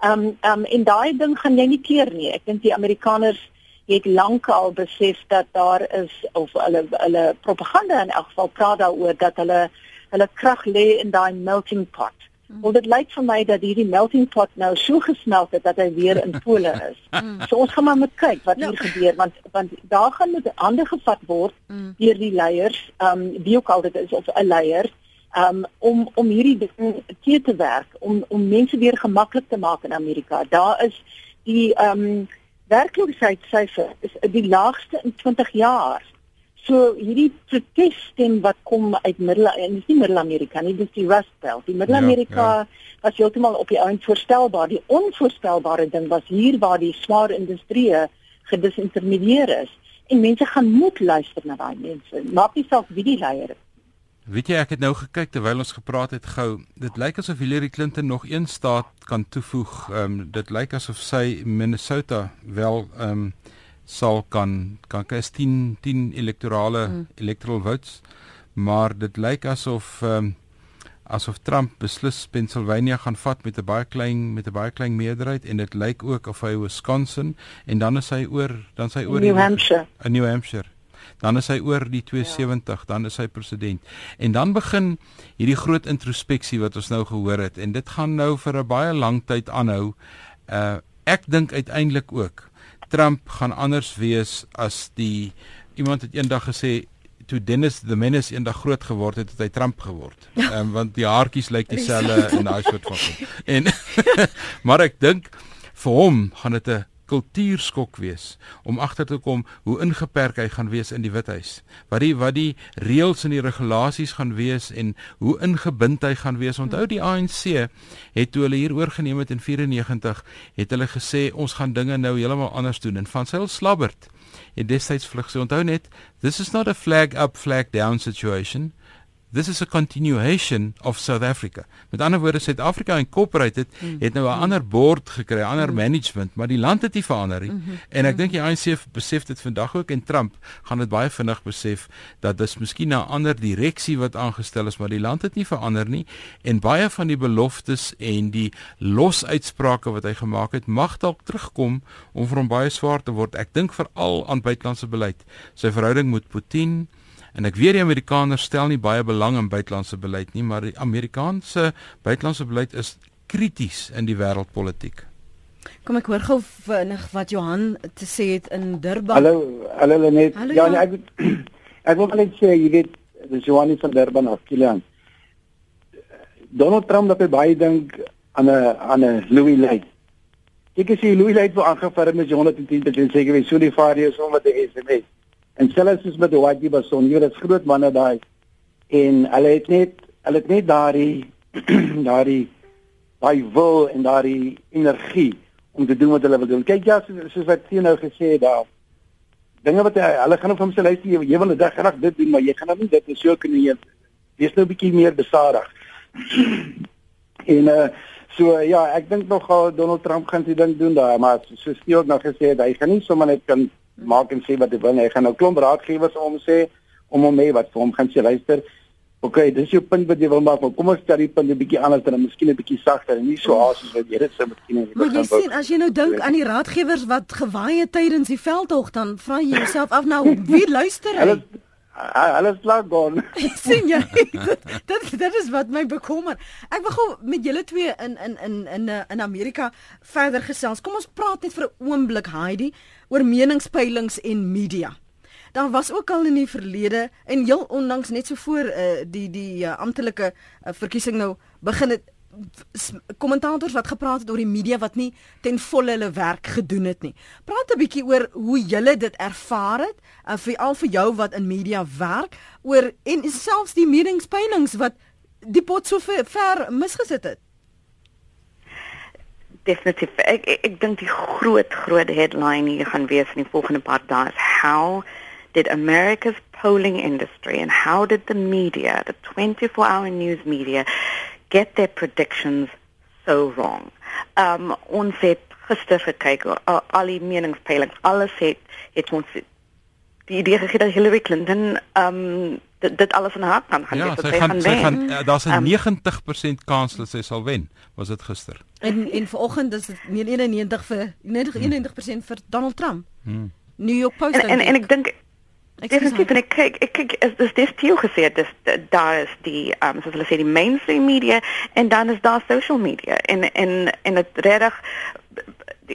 Speaker 4: Ehm um, ehm um, en daai ding gaan jy nie keer nie. Ek dink die Amerikaners het lankal besef dat daar is of hulle hulle propaganda in elk geval praat daaroor dat hulle hulle krag lê in daai melting pot. Mm. Want dit lyk vir my dat hierdie melting pot nou so gesmelt het dat hy weer in pole is. Mm. So ons gaan maar moet kyk wat hier no. gebeur want want daar gaan met hande gevat word mm. deur die leiers, ehm um, wie ook al dit is of 'n leier um, om om hierdie ding te te werk om om mense weer gemaklik te maak in Amerika. Daar is die ehm um, werkloosheidsyfer is die laagste in 20 jaar. So hierdie protesstem wat kom uit Middel en dis nie Middel-Amerika nie, dis die Rust Belt. Die Middel-Amerika ja, ja. was heeltemal op die ount voorstelbaar. Die onvoorstelbare ding was hier waar die swaar industrie gedisintermedieer is en mense gaan moet luister na daai mense. Maak nie saak wie die leier is.
Speaker 2: Weet jy ek het nou gekyk terwyl ons gepraat het gou. Dit lyk asof Hillary Clinton nog een staat kan toevoeg. Ehm um, dit lyk asof sy Minnesota wel ehm um, sal kan kan kry 10 10 elektorale mm. electoral votes maar dit lyk asof um, asof Trump beslis Pennsylvania gaan vat met 'n baie klein met 'n baie klein meerderheid en dit lyk ook of hy Wisconsin en dan is hy oor dan sy oor
Speaker 4: New Hampshire.
Speaker 2: In New Hampshire. Dan is hy oor die 270, ja. dan is hy president. En dan begin hierdie groot introspeksie wat ons nou gehoor het en dit gaan nou vir 'n baie lang tyd aanhou. Uh ek dink uiteindelik ook Trump gaan anders wees as die iemand het eendag gesê toe Dennis the Menace eendag groot geword het, het hy Trump geword. Ehm um, want die haartjies lyk dieselfde en daai soort van ding. En maar ek dink vir hom gaan dit 'n kultuurskok wees om agter te kom hoe ingeperk hy gaan wees in die Withuis. Wat die wat die reëls en die regulasies gaan wees en hoe ingebind hy gaan wees. Onthou die ANC het toe hulle hier oorgeneem het in 94 het hulle gesê ons gaan dinge nou heeltemal anders doen en van Sail Slabbert het destyds vlug sê onthou net this is not a flag up flag down situation this is a continuation of South Africa. Met ander woorde Suid-Afrika Incorporated mm. het nou 'n mm. ander board gekry, ander mm. management, maar die land het nie verander nie. Mm -hmm. En ek dink die ANC besef dit vandag ook en Trump gaan dit baie vinnig besef dat dis miskien 'n ander direksie wat aangestel is, maar die land het nie verander nie en baie van die beloftes en die losuitsprake wat hy gemaak het, mag dalk terugkom om vir hom baie swaar te word. Ek dink veral aan buitelandse beleid. Sy verhouding met Putin En ek weet die Amerikaners stel nie baie belang in buitelandse beleid nie, maar die Amerikaanse buitelandse beleid is krities in die wêreldpolitiek.
Speaker 1: Kom ek hoor gou vinnig wat Johan te sê het in Durban.
Speaker 8: Hallo, hallo net. Hallo, ja, nee, ek ek wil net sê jy weet, dis Johan van Durban af Kilian. Donald Trump het baie dink aan 'n aan 'n Louis Light. Ek sê Louis Light wou aangevaar met 110% seker wees so die vader is om met die SMS. En selfs soos met White Bason, jy weet dit groot manne daai en hulle het net hulle het net daardie daardie daai wil en daardie energie om te doen wat hulle wil doen. Kyk ja, soos, soos wat sien nou gesê daar dinge wat hy, hulle gaan hom sê luister jy, jy wil dit graag dit doen, maar jy gaan nou nie dit so kan jy wees nou 'n bietjie meer besadig. en uh so ja, ek dink nog Donald Trump gaan sy ding doen daar, maar soos jy ook nog gesê het, hy gaan nie sommer net kan maak en sê wat hy wil. Hy gaan nou klomp raadgewers om sê om hom mee wat vir hom gaan sê luister. OK, dis jou punt wat jy wil maak, maar kom ons stel die punt 'n bietjie anders en miskien 'n bietjie sagter en nie so haas soos wat jy dit sou miskien
Speaker 1: nie. Maar jy sien as jy nou dink aan die raadgewers wat gewaai het tydens die veldtog, dan vra jy jouself af nou wie luister hy?
Speaker 5: Alles klaar gaan.
Speaker 1: sien jy? dit dit is wat my bekommer. Ek wil gou met julle twee in in in in eh, in Amerika verder gesels. Kom ons praat net vir 'n oomblik Heidi oor meningspeilings en media. Daar was ook al in die verlede en heel onlangs net so voor uh, die die uh, amptelike uh, verkiesing nou begin het kommentators wat gepraat het oor die media wat nie ten volle hulle werk gedoen het nie. Praat 'n bietjie oor hoe julle dit ervaar het, en vir al vir jou wat in media werk, oor en selfs die meningspeilings wat die pot so ver, ver misgesit het.
Speaker 3: Definitief. Ek ek, ek dink die groot groot headline hier gaan wees in die volgende paar dae is how did America's polling industry and how did the media, the 24-hour news media get their predictions so wrong. Um ons het gister gekyk al, al die meningspeilings, alles het het ons die idee gegee dat Hillary Clinton um dit, dit alles in haar kan gaan
Speaker 2: ja, sy gaan sy gaan uh, daar's 'n um, 90% kans dat sy sal wen, was dit gister.
Speaker 1: En en vanoggend is dit 91 vir 91% vir Donald Trump. Hmm. New York Post
Speaker 3: en en, en ek dink Definitief en ek kyk ek kyk is dis dis teel gesê dis daar is die um soos hulle sê die mainstream media en dan is daar social media. En en en dit regtig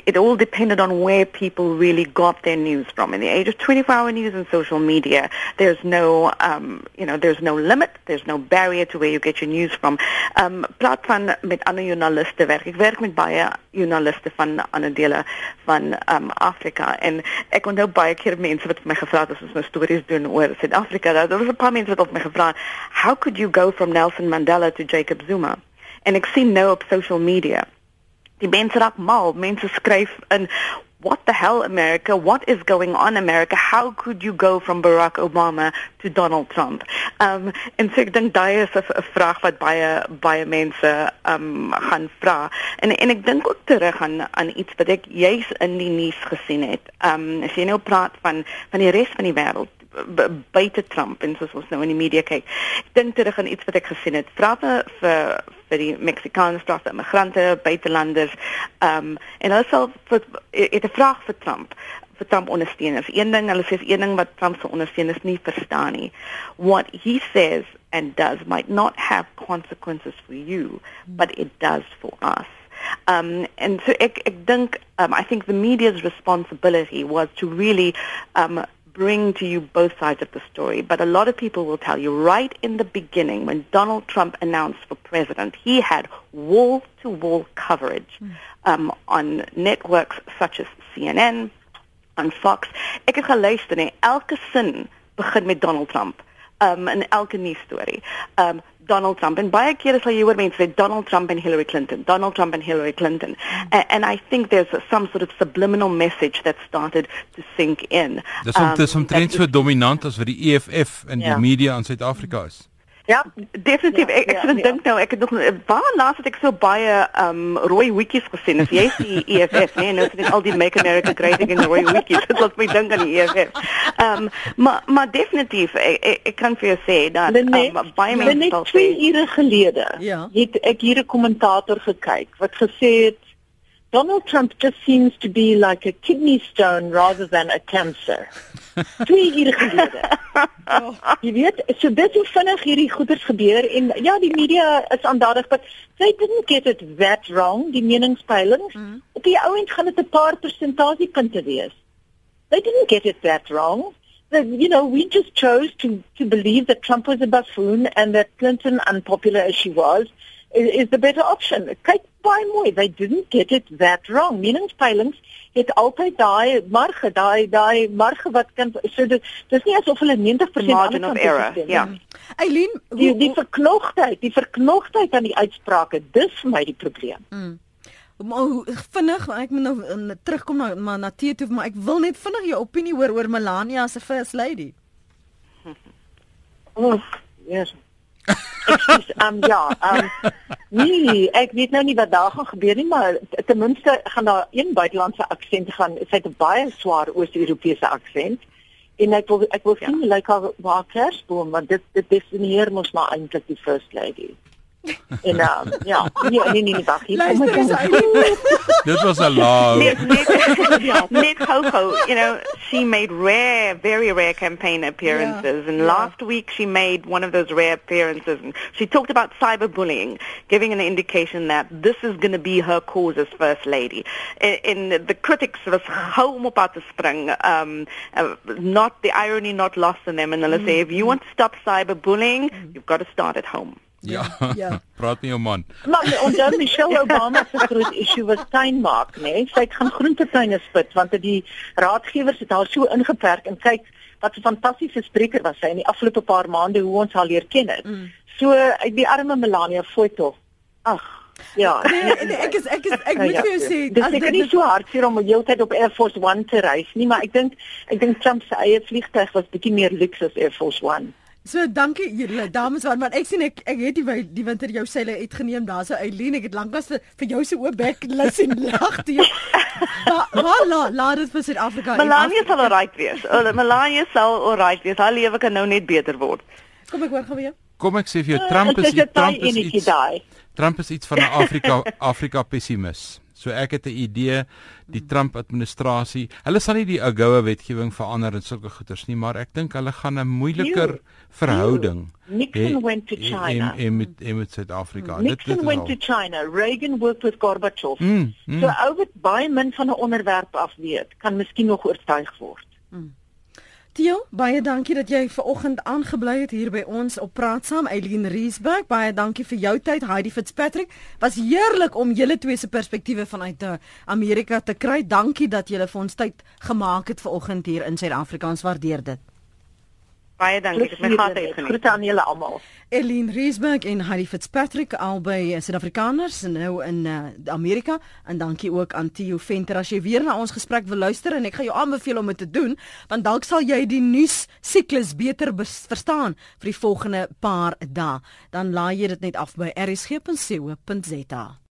Speaker 3: it all depended on where people really got their news from. In the age of 24-hour news and social media, there's no, um, you know, there's no limit, there's no barrier to where you get your news from. Um, praat van met ander journaliste werk. Ek werk met baie journaliste van ander dele van um, Afrika en ek onthou baie keer mense wat my gevra het as ons nou stories doen oor Suid-Afrika. Daar was 'n paar mense wat op my gevra "How could you go from Nelson Mandela to Jacob Zuma?" En ek sien nou op social media die mense raak mal. Mense skryf in what the hell america? What is going on america? How could you go from barack obama to donald trump? Um en so ek dink daai is 'n vraag wat baie baie mense um gaan vra. En en ek dink ook terug aan aan iets wat ek juis in die nuus gesien het. Um as jy nou praat van van die res van die wêreld buite Trump en soos ons nou in die media kyk. Ek dink terug aan iets wat ek gesien het. Vra vir vir die Meksikaanse strafte immigrante, buitelanders. Ehm um, en hulle sal vir het 'n vraag vir Trump vir Trump ondersteuners. Een ding, hulle sê een ding wat Trump se ondersteuners nie verstaan nie. What he says and does might not have consequences for you, but it does for us. Um, and so ek, ek dink um, I think the media's responsibility was to really um, bring to you both sides of the story. But a lot of people will tell you right in the beginning, when Donald Trump announced for president, he had wall-to-wall coverage mm. um, on networks such as CNN, on Fox. Ek het geluister en elke sin begin met Donald Trump um, in elke nuus storie. Um, Donald Trump and baie kere sal jy hoor mense sê Donald Trump and Hillary Clinton, Donald Trump and Hillary Clinton. Mm. And, and I think there's some sort of subliminal message that started to sink in.
Speaker 2: Dis om dis omtrent so dominant as wat die EFF in yeah. die ja. media in Suid-Afrika is.
Speaker 3: Ja, definitief. Ja, ek ek ja, ja. dink nou ek het nog waar laas het ek so baie um rooi wikkies gesien. As jy sien EFF, nee, nou sien al die Make America Great Again rooi wikkies. Dit laat my dink aan die EFF. Um maar maar definitief ek, ek, ek kan vir jou sê dat
Speaker 4: net, um, baie mense net twee ure gelede ja. het ek hier 'n kommentator gekyk wat gesê het Donald Trump just seems to be like a kidney stone rather than a cancer. twee ure gelede. Oh, jy weet, so dit hoe vinnig hierdie goeders gebeur en ja, die media is aandadig, but they didn't get it that wrong, die meningspeilings. Mm. Op die ouend gaan dit 'n paar persentasiepunte wees. They didn't get it that wrong. The, you know, we just chose to to believe that Trump was a buffoon and that Clinton, unpopular as she was, is, is the better option. Kyk baie mooi, they didn't get it that wrong. Meningspeilings het altyd daai marge, daai daai marge wat kan so dit dis nie asof hulle 90%
Speaker 3: margin of error. Ja.
Speaker 1: Eileen,
Speaker 4: die die verknogtheid, die verknogtheid aan die uitsprake, dis vir my die probleem. Mm.
Speaker 1: Maar vinnig, ek moet nou terugkom na maar na Tee toe, maar ek wil net vinnig jou opinie hoor oor Melania as 'n first lady.
Speaker 4: Oh, yes. Ekskuus, um, ja, um, nee, ek weet nou nie wat daar gaan gebeur nie, maar ten minste gaan daar een buitelandse aksent gaan. Sy het 'n baie swaar Oos-Europese aksent. En ek wil ek wil sien ja. like haar haar kersboom, want dit dit definieer mos maar eintlik die first lady. En uh, ja, nee nee nee, nee wag, hier
Speaker 1: kom ek.
Speaker 2: Dit was 'n laag.
Speaker 3: Net net net Coco, you know, she made rare, very rare campaign appearances yeah. and yeah. last week she made one of those rare appearances and she talked about cyberbullying, giving an indication that this is going to be her cause as first lady. In, in the critics was hou om op te spring. Um uh, not the irony not lost in them and they'll mm. say if you want to stop cyberbullying, mm. you've got to start at home.
Speaker 2: Ja. Ja. Praat nie om man.
Speaker 4: Maar onder Michelle Obama se groot issue was tuinmaak, né? Nee? Sy het gaan groentetuine spit want die raadgewers het haar so ingeperk en kyk wat 'n fantastiese spreker was sy in die afgelope paar maande hoe ons haar leer ken het. Mm. So die arme Melania Foto. Ag, Ja,
Speaker 1: nee, nee, ek is ek is ek moet ja, vir jou sê,
Speaker 4: dit is nie so hartseer om jou tyd op Air Force 1 te reis nie, maar ek dink ek dink Trump se eie vliegtuig was bietjie meer luks as Air Force 1.
Speaker 1: So dankie julle dames want man ek sien ek ek het die die winter jou seile uitgeneem daar's 'n Eileen ek het lanklaas vir, vir jou se oop bek lus en lag die Maar la la dit vir Suid-Afrika
Speaker 3: Melania sal alright wees. Melania sal alright wees. Haar lewe kan nou net beter word.
Speaker 1: Kom ek hoor gou weer
Speaker 2: Kom ek sê vir jou uh, Trump is Trump is iets Trump is iets van 'n Afrika Afrika pessimis. So ek het 'n idee die Trump administrasie, hulle sal nie die AGOA wetgewing verander en sulke goeters nie, maar ek dink hulle gaan 'n moeiliker you, verhouding
Speaker 4: you. Nixon went to China.
Speaker 2: in in met in met Suid-Afrika.
Speaker 4: Nixon went al. to China. Reagan worked with Gorbachev. Mm, mm. So ou wat baie min van 'n onderwerp af weet, kan miskien nog oortuig word. Mm.
Speaker 1: Theo, baie dankie dat jy ver oggend aangebly het hier by ons op Praat Saam. Eileen Riesberg, baie dankie vir jou tyd. Heidi Fitzpatrick, was heerlik om julle twee se perspektiewe vanuit uh, Amerika te kry. Dankie dat julle vir ons tyd gemaak het ver oggend hier in Suid-Afrika. Ons waardeer dit.
Speaker 3: Baie dankie. Dit my gaste geniet.
Speaker 4: Groete aan julle almal.
Speaker 1: Eileen Riesberg en Harry Fitzpatrick albei Suid-Afrikaners nou in uh, Amerika en dankie ook aan Theo Venter as jy weer na ons gesprek wil luister en ek gaan jou aanbeveel om dit te doen want dalk sal jy die nuus siklus beter verstaan vir die volgende paar dae. Dan laai jy dit net af by rsg.co.za.